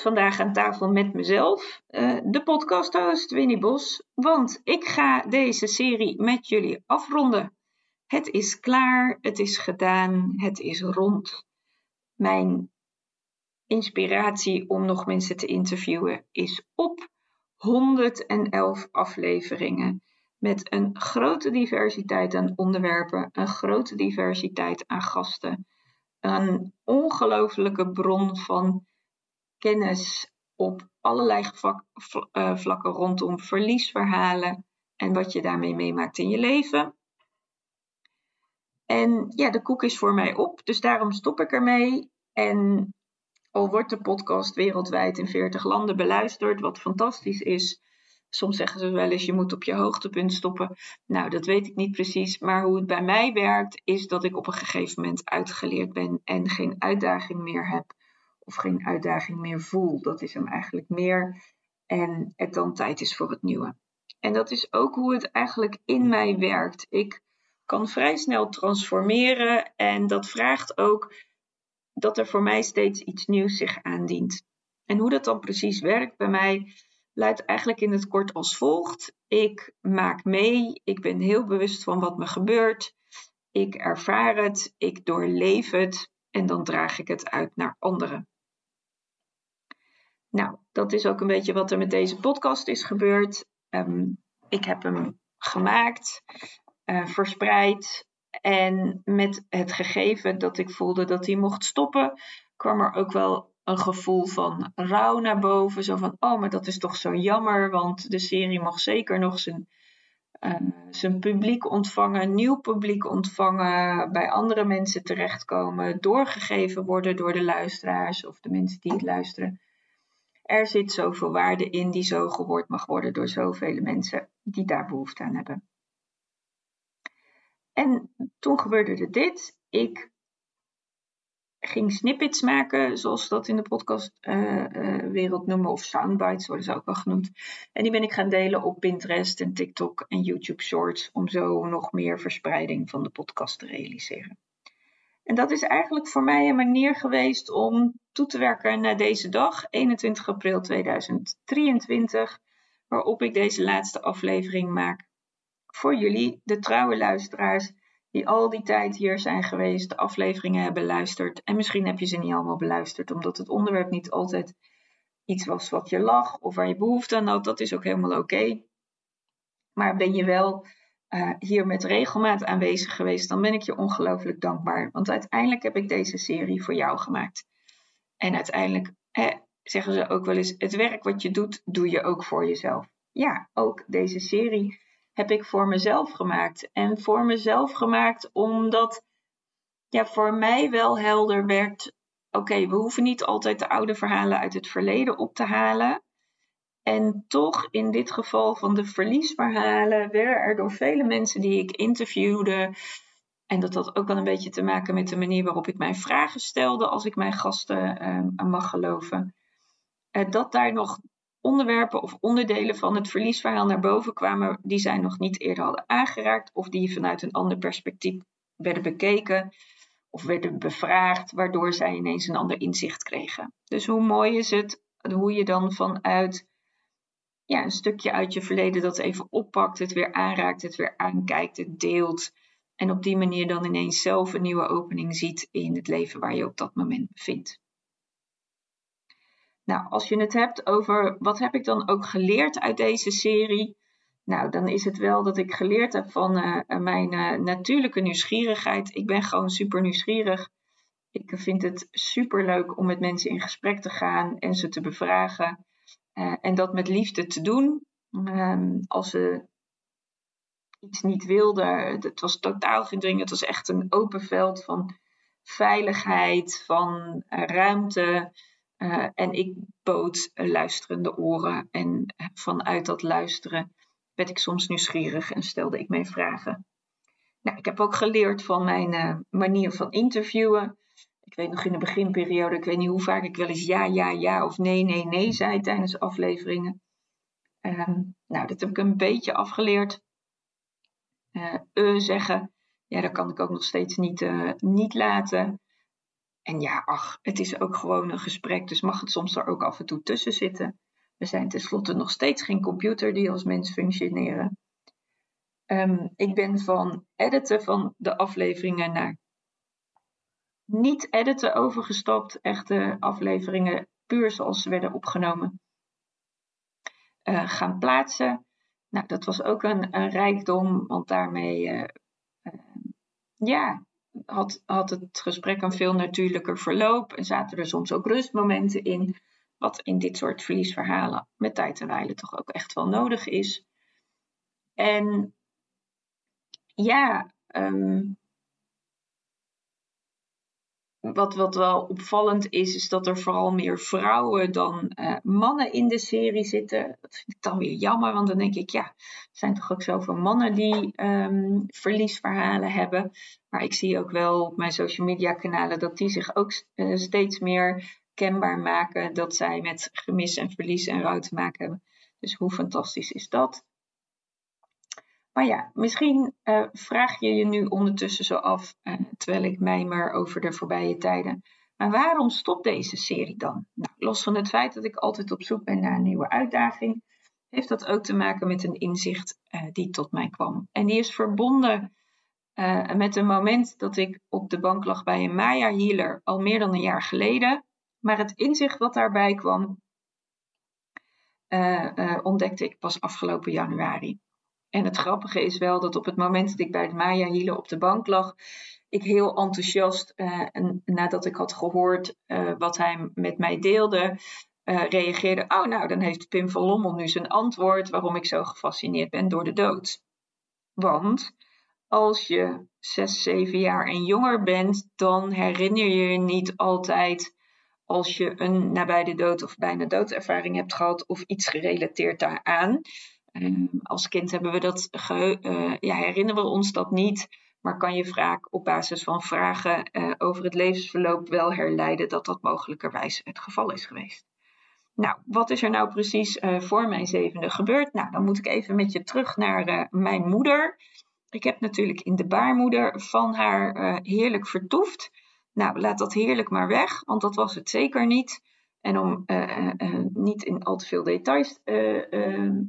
vandaag aan tafel met mezelf, uh, de podcasthost Winnie Bos, want ik ga deze serie met jullie afronden. Het is klaar, het is gedaan, het is rond. Mijn inspiratie om nog mensen te interviewen is op 111 afleveringen met een grote diversiteit aan onderwerpen, een grote diversiteit aan gasten, een ongelofelijke bron van kennis op allerlei eh, vlakken rondom verliesverhalen en wat je daarmee meemaakt in je leven. En ja, de koek is voor mij op, dus daarom stop ik ermee. En al wordt de podcast wereldwijd in 40 landen beluisterd, wat fantastisch is. Soms zeggen ze wel eens, je moet op je hoogtepunt stoppen. Nou, dat weet ik niet precies. Maar hoe het bij mij werkt, is dat ik op een gegeven moment uitgeleerd ben en geen uitdaging meer heb of geen uitdaging meer voel. Dat is hem eigenlijk meer. En het dan tijd is voor het nieuwe. En dat is ook hoe het eigenlijk in mij werkt. Ik kan vrij snel transformeren en dat vraagt ook dat er voor mij steeds iets nieuws zich aandient. En hoe dat dan precies werkt bij mij luidt eigenlijk in het kort als volgt. Ik maak mee, ik ben heel bewust van wat me gebeurt. Ik ervaar het, ik doorleef het en dan draag ik het uit naar anderen. Nou, dat is ook een beetje wat er met deze podcast is gebeurd. Ehm, ik heb hem gemaakt, uh, verspreid. En met het gegeven dat ik voelde dat hij mocht stoppen, kwam er ook wel een gevoel van rouw naar boven. Zo van, oh, maar dat is toch zo jammer, want de serie mag zeker nog zijn, zijn publiek ontvangen, nieuw publiek ontvangen, bij andere mensen terechtkomen, doorgegeven worden door de luisteraars of de mensen die het luisteren er zit zoveel waarde in die zo gehoord mag worden door zoveel mensen die daar behoefte aan hebben. En toen gebeurde er dit. Ik ging snippets maken, zoals dat in de podcastwereld uh, uh, noemen, of soundbites worden ze ook wel genoemd. En die ben ik gaan delen op Pinterest en TikTok en YouTube Shorts, om zo nog meer verspreiding van de podcast te realiseren. En dat is eigenlijk voor mij een manier geweest om toe te werken naar deze dag, 21 april 2023, waarop ik deze laatste aflevering maak. Voor jullie, de trouwe luisteraars, die al die tijd hier zijn geweest, de afleveringen hebben beluisterd. En misschien heb je ze niet allemaal beluisterd, omdat het onderwerp niet altijd iets was wat je lag of waar je behoefte aan had. Dat is ook helemaal oké. Maar ben je wel uh, hier met regelmaat aanwezig geweest, dan ben ik je ongelooflijk dankbaar. Want uiteindelijk heb ik deze serie voor jou gemaakt. En uiteindelijk zeggen ze ook wel eens: het werk wat je doet, doe je ook voor jezelf. Ja, ook deze serie heb ik voor mezelf gemaakt. En voor mezelf gemaakt omdat ja, voor mij wel helder werd: oké, we hoeven niet altijd de oude verhalen uit het verleden op te halen. En toch, in dit geval van de verliesverhalen, werden er door vele mensen die ik interviewde, en dat had ook wel een beetje te maken met de manier waarop ik mijn vragen stelde als ik mijn gasten uh, mag geloven, uh, dat daar nog onderwerpen of onderdelen van het verliesverhaal naar boven kwamen die zij nog niet eerder hadden aangeraakt of die vanuit een ander perspectief werden bekeken of werden bevraagd, waardoor zij ineens een ander inzicht kregen. Dus hoe mooi is het hoe je dan vanuit ja, een stukje uit je verleden dat even oppakt, het weer aanraakt, het weer aankijkt, het deelt. En op die manier dan ineens zelf een nieuwe opening ziet in het leven waar je op dat moment bevindt. Nou, als je het hebt over wat heb ik dan ook geleerd uit deze serie, Nou, dan is het wel dat ik geleerd heb van uh, mijn uh, natuurlijke nieuwsgierigheid. Ik ben gewoon super nieuwsgierig. Ik vind het super leuk om met mensen in gesprek te gaan en ze te bevragen. Uh, en dat met liefde te doen. Um, als ze iets niet wilden, het was totaal geen dring. Het was echt een open veld van veiligheid, van ruimte. en ik bood luisterende oren. En vanuit dat luisteren werd ik soms nieuwsgierig en stelde ik mijn vragen. Nou, ik heb ook geleerd van mijn manier van interviewen. Ik weet nog in de beginperiode, ik weet niet hoe vaak ik wel eens ja, ja, ja of nee, nee, nee zei tijdens afleveringen. Um, nou, dat heb ik een beetje afgeleerd. Uh, zeggen, ja, dat kan ik ook nog steeds niet, uh, niet laten. En ja, ach, het is ook gewoon een gesprek, dus mag het soms er ook af en toe tussen zitten. We zijn tenslotte nog steeds geen computer die als mens functioneren. Um, ik ben van editen van de afleveringen naar niet editen overgestapt. Echte afleveringen puur zoals ze werden opgenomen. Uh, gaan plaatsen. Nou, dat was ook een, rijkdom, want daarmee uh, uh, ja, had, had het gesprek een veel natuurlijker verloop en zaten er soms ook rustmomenten in. Wat in dit soort verliesverhalen met tijd en wijle toch ook echt wel nodig is. En ja, um, wat, wat wel opvallend is, is dat er vooral meer vrouwen dan uh, mannen in de serie zitten. Dat vind ik dan weer jammer, want dan denk ik, ja, er zijn toch ook zoveel mannen die um, verliesverhalen hebben. Maar ik zie ook wel op mijn social media kanalen dat die zich ook uh, steeds meer kenbaar maken dat zij met gemis en verlies en rouw te maken hebben. Dus hoe fantastisch is dat? Maar ja, misschien uh, vraag je je nu ondertussen zo af, uh, terwijl ik mijmer over de voorbije tijden. Maar waarom stopt deze serie dan? Nou, los van het feit dat ik altijd op zoek ben naar een nieuwe uitdaging, heeft dat ook te maken met een inzicht uh, die tot mij kwam. En die is verbonden met een moment dat ik op de bank lag bij een Maya Healer al meer dan een jaar geleden. Maar het inzicht wat daarbij kwam, ontdekte ik pas afgelopen januari. En het grappige is wel dat op het moment dat ik bij de Maya Hielen op de bank lag, ik heel enthousiast, en nadat ik had gehoord wat hij met mij deelde, reageerde: Oh, nou, dan heeft Pim van Lommel nu zijn antwoord waarom ik zo gefascineerd ben door de dood. Want als je zes, zeven jaar en jonger bent, dan herinner je je niet altijd als je een nabij de dood of bijna doodervaring hebt gehad of iets gerelateerd daaraan. Uh, als kind hebben we dat uh, ja, herinneren we ons dat niet, maar kan je vaak op basis van vragen uh, over het levensverloop wel herleiden dat dat mogelijkerwijs het geval is geweest. Nou, wat is er nou precies voor mijn zevende gebeurd? Nou, dan moet ik even met je terug naar mijn moeder. Ik heb natuurlijk in de baarmoeder van haar heerlijk vertoefd. Nou, laat dat heerlijk maar weg, want dat was het zeker niet. En om uh, uh, niet in al te veel details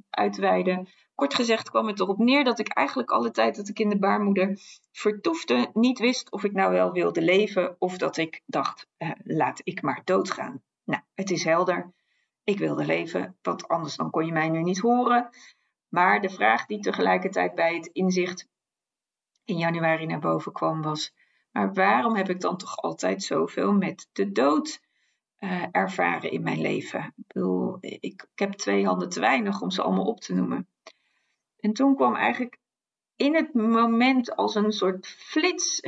uit te wijden. Kort gezegd kwam het erop neer dat ik eigenlijk alle tijd dat ik in de baarmoeder vertoefde, niet wist of ik nou wel wilde leven of dat ik dacht, laat ik maar doodgaan. Nou, het is helder. Ik wilde leven, want anders dan kon je mij nu niet horen. Maar de vraag die tegelijkertijd bij het inzicht in januari naar boven kwam was: maar waarom heb ik dan toch altijd zoveel met de dood uh, ervaren in mijn leven? Ik bedoel, ik, heb twee handen te weinig om ze allemaal op te noemen. En toen kwam eigenlijk in het moment als een soort flits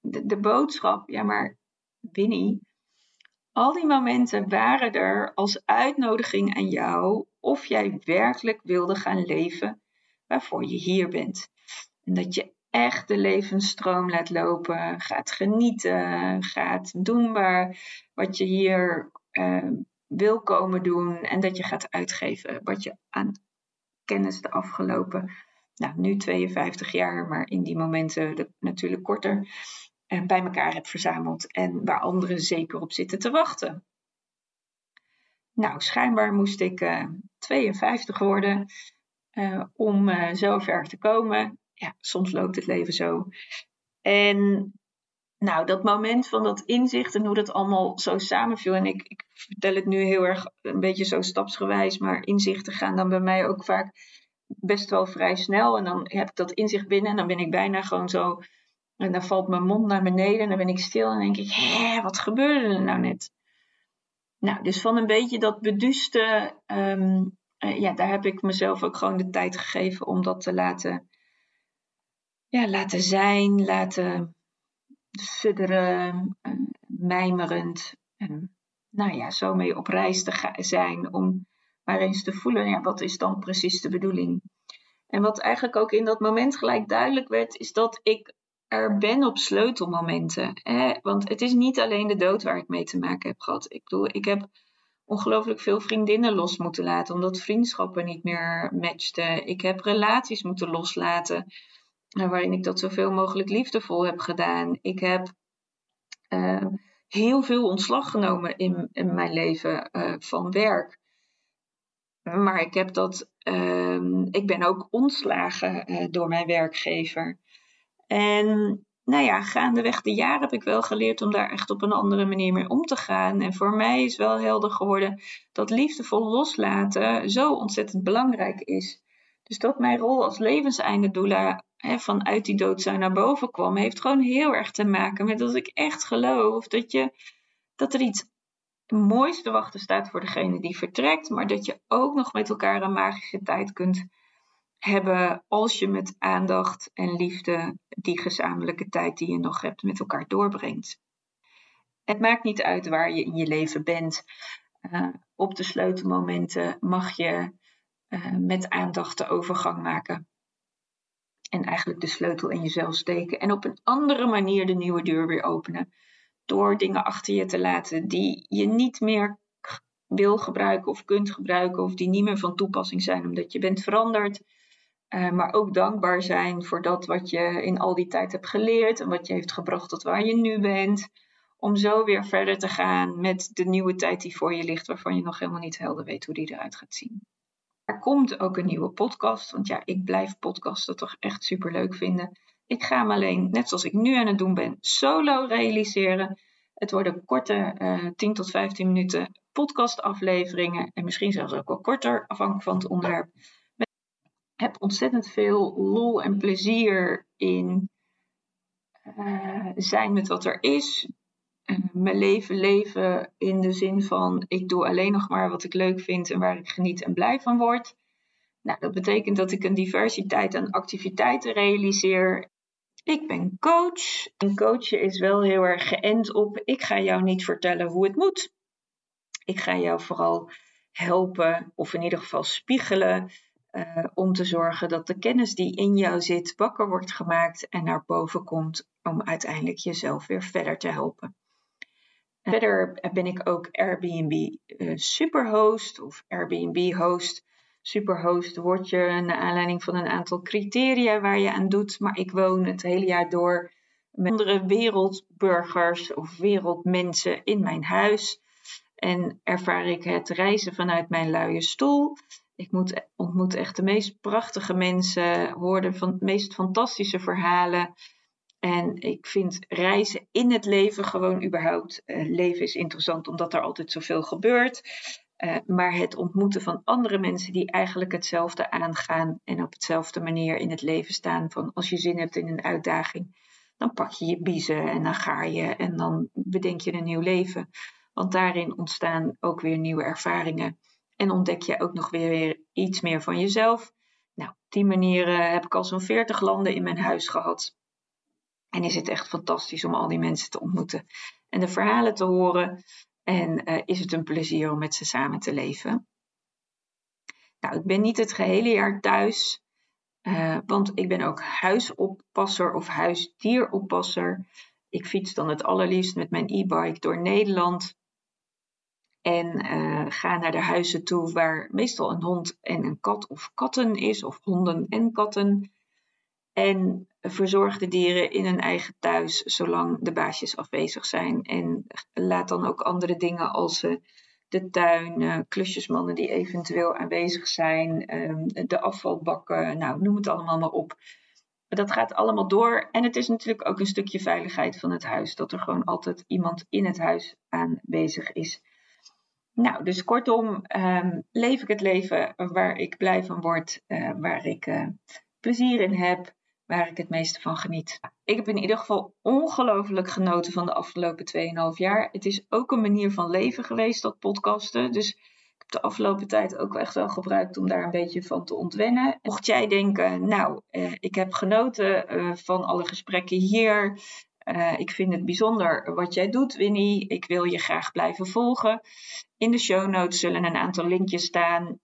de, de boodschap: ja, maar Winnie, al die momenten waren er als uitnodiging aan jou of jij werkelijk wilde gaan leven waarvoor je hier bent. En dat je echt de levensstroom laat lopen, gaat genieten, gaat doen waar, wat je hier uh, wil komen doen en dat je gaat uitgeven wat je aan kennis de afgelopen, nou nu 52 jaar, maar in die momenten natuurlijk korter, uh, bij elkaar hebt verzameld en waar anderen zeker op zitten te wachten. Nou, schijnbaar moest ik uh, eh, 52 worden om zo ver te komen ja, soms loopt het leven zo. En nou, dat moment van dat inzicht en hoe dat allemaal zo samenviel. En ik, ik vertel het nu heel erg een beetje zo stapsgewijs, maar inzichten gaan dan bij mij ook vaak best wel vrij snel. En dan heb ik dat inzicht binnen en dan ben ik bijna gewoon zo. En dan valt mijn mond naar beneden en dan ben ik stil en denk ik, hé, wat gebeurde er nou net? Nou, dus van een beetje dat beduuste, ehm, eh, ja, daar heb ik mezelf ook gewoon de tijd gegeven om dat te laten, ja, laten zijn, laten sudderen, uh, mijmerend. nou ja, zo mee op reis te zijn om maar eens te voelen, ja, wat is dan precies de bedoeling? En wat eigenlijk ook in dat moment gelijk duidelijk werd, is dat ik er ben op sleutelmomenten. Want het is niet alleen de dood waar ik mee te maken heb gehad. Ik bedoel, ik heb ongelooflijk veel vriendinnen los moeten laten, omdat vriendschappen niet meer matchten. Ik heb relaties moeten loslaten, eh, waarin ik dat zoveel mogelijk liefdevol heb gedaan. Ik heb uh, heel veel ontslag genomen in, mijn leven uh, van werk. Maar ik heb dat, uh, ik ben ook ontslagen uh, door mijn werkgever. En nou ja, gaandeweg de jaren heb ik wel geleerd om daar echt op een andere manier mee om te gaan. En voor mij is wel helder geworden dat liefdevol loslaten zo ontzettend belangrijk is. Dus dat mijn rol als levenseinde doula vanuit die dood naar boven kwam, heeft gewoon heel erg te maken met dat ik echt geloof dat, je, dat er iets moois te wachten staat voor degene die vertrekt, maar dat je ook nog met elkaar een magische tijd kunt hebben als je met aandacht en liefde die gezamenlijke tijd die je nog hebt met elkaar doorbrengt. Het maakt niet uit waar je in je leven bent. Uh, op de sleutelmomenten mag je uh, met aandacht de overgang maken. En eigenlijk de sleutel in jezelf steken. En op een andere manier de nieuwe deur weer openen. Door dingen achter je te laten die je niet meer wil gebruiken of kunt gebruiken. Of die niet meer van toepassing zijn omdat je bent veranderd. Uh, maar ook dankbaar zijn voor dat wat je in al die tijd hebt geleerd en wat je heeft gebracht tot waar je nu bent. Om zo weer verder te gaan met de nieuwe tijd die voor je ligt, waarvan je nog helemaal niet helder weet hoe die eruit gaat zien. Er komt ook een nieuwe podcast, want ja, ik blijf podcasten toch echt super leuk vinden. Ik ga hem alleen, net zoals ik nu aan het doen ben, solo realiseren. Het worden korte uh, eh, 10 tot 15 minuten podcastafleveringen en misschien zelfs ook wel korter, afhankelijk van het onderwerp heb ontzettend veel lol en plezier in uh, zijn met wat er is. Mijn leven leven in de zin van ik doe alleen nog maar wat ik leuk vind en waar ik geniet en blij van word. Nou, dat betekent dat ik een diversiteit aan activiteiten realiseer. Ik ben coach. En coachen is wel heel erg geënt op ik ga jou niet vertellen hoe het moet. Ik ga jou vooral helpen of in ieder geval spiegelen uh, om te zorgen dat de kennis die in jou zit wakker wordt gemaakt en naar boven komt om uiteindelijk jezelf weer verder te helpen. Verder ben ik ook Airbnb uh, superhost of Airbnb host. Superhost word je naar aanleiding van een aantal criteria waar je aan doet, maar ik woon het hele jaar door met andere wereldburgers of wereldmensen in mijn huis. En ervaar ik het reizen vanuit mijn luie stoel. Ik moet, ontmoet echt de meest prachtige mensen, hoorde van de meest fantastische verhalen. En ik vind reizen in het leven gewoon überhaupt. Uh, leven is interessant omdat er altijd zoveel gebeurt. Uh, maar het ontmoeten van andere mensen die eigenlijk hetzelfde aangaan en op hetzelfde manier in het leven staan. Van als je zin hebt in een uitdaging, dan pak je je biezen en dan ga je en dan bedenk je een nieuw leven. Want daarin ontstaan ook weer nieuwe ervaringen. En ontdek je ook nog weer iets meer van jezelf. Nou, op die manier uh, heb ik al zo'n 40 landen in mijn huis gehad. En is het echt fantastisch om al die mensen te ontmoeten en de verhalen te horen. En uh, is het een plezier om met ze samen te leven. Nou, ik ben niet het gehele jaar thuis, uh, want ik ben ook huisoppasser of huisdieroppasser. Ik fiets dan het allerliefst met mijn e-bike door Nederland. En uh, ga naar de huizen toe waar meestal een hond en een kat of katten is, of honden en katten. En verzorg de dieren in hun eigen thuis zolang de baasjes afwezig zijn. En laat dan ook andere dingen als uh, de tuin, uh, klusjesmannen die eventueel aanwezig zijn, uh, de afvalbakken, nou noem het allemaal maar op. Dat gaat allemaal door. En het is natuurlijk ook een stukje veiligheid van het huis. Dat er gewoon altijd iemand in het huis aanwezig is Nou, dus kortom, ehm, leef ik het leven waar ik blij van word, uh, waar ik plezier in heb, waar ik het meeste van geniet. Ik heb in ieder geval ongelooflijk genoten van de afgelopen 2,5 jaar. Het is ook een manier van leven geweest, dat podcasten. Dus ik heb de afgelopen tijd ook echt wel gebruikt om daar een beetje van te ontwennen. Mocht jij denken, nou, eh, ik heb genoten eh, van alle gesprekken hier. Uh, ik vind het bijzonder wat jij doet, Winnie. Ik wil je graag blijven volgen. In de show notes zullen een aantal linkjes staan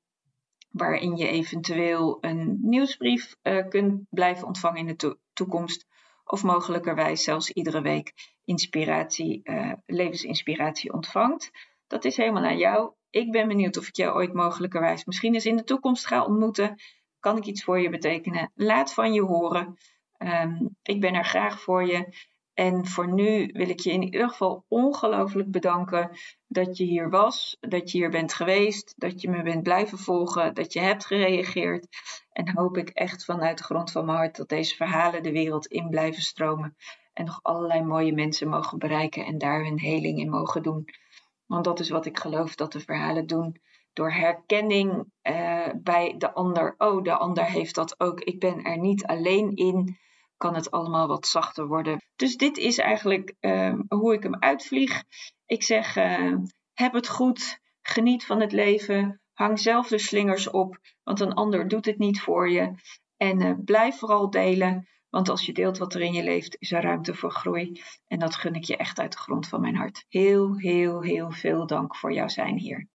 waarin je eventueel een nieuwsbrief uh, kunt blijven ontvangen in de to toekomst. Of mogelijkerwijs zelfs iedere week inspiratie, uh, levensinspiratie ontvangt. Dat is helemaal aan jou. Ik ben benieuwd of ik jou ooit mogelijkerwijs misschien eens in de toekomst ga ontmoeten. Kan ik iets voor je betekenen? Laat van je horen. Um, ik ben er graag voor je. En voor nu wil ik je in ieder geval ongelooflijk bedanken dat je hier was, dat je hier bent geweest, dat je me bent blijven volgen, dat je hebt gereageerd. En hoop ik echt vanuit de grond van mijn hart dat deze verhalen de wereld in blijven stromen en nog allerlei mooie mensen mogen bereiken en daar hun heling in mogen doen. Want dat is wat ik geloof dat de verhalen doen. Door herkenning uh, bij de ander. Oh, de ander heeft dat ook. Ik ben er niet alleen in kan het allemaal wat zachter worden. Dus dit is eigenlijk uh, hoe ik hem uitvlieg. Ik zeg, uh, heb het goed, geniet van het leven, hang zelf de slingers op, want een ander doet het niet voor je. En uh, blijf vooral delen, want als je deelt wat er in je leeft, is er ruimte voor groei. En dat gun ik je echt uit de grond van mijn hart. Heel, heel, heel veel dank voor jouw zijn hier.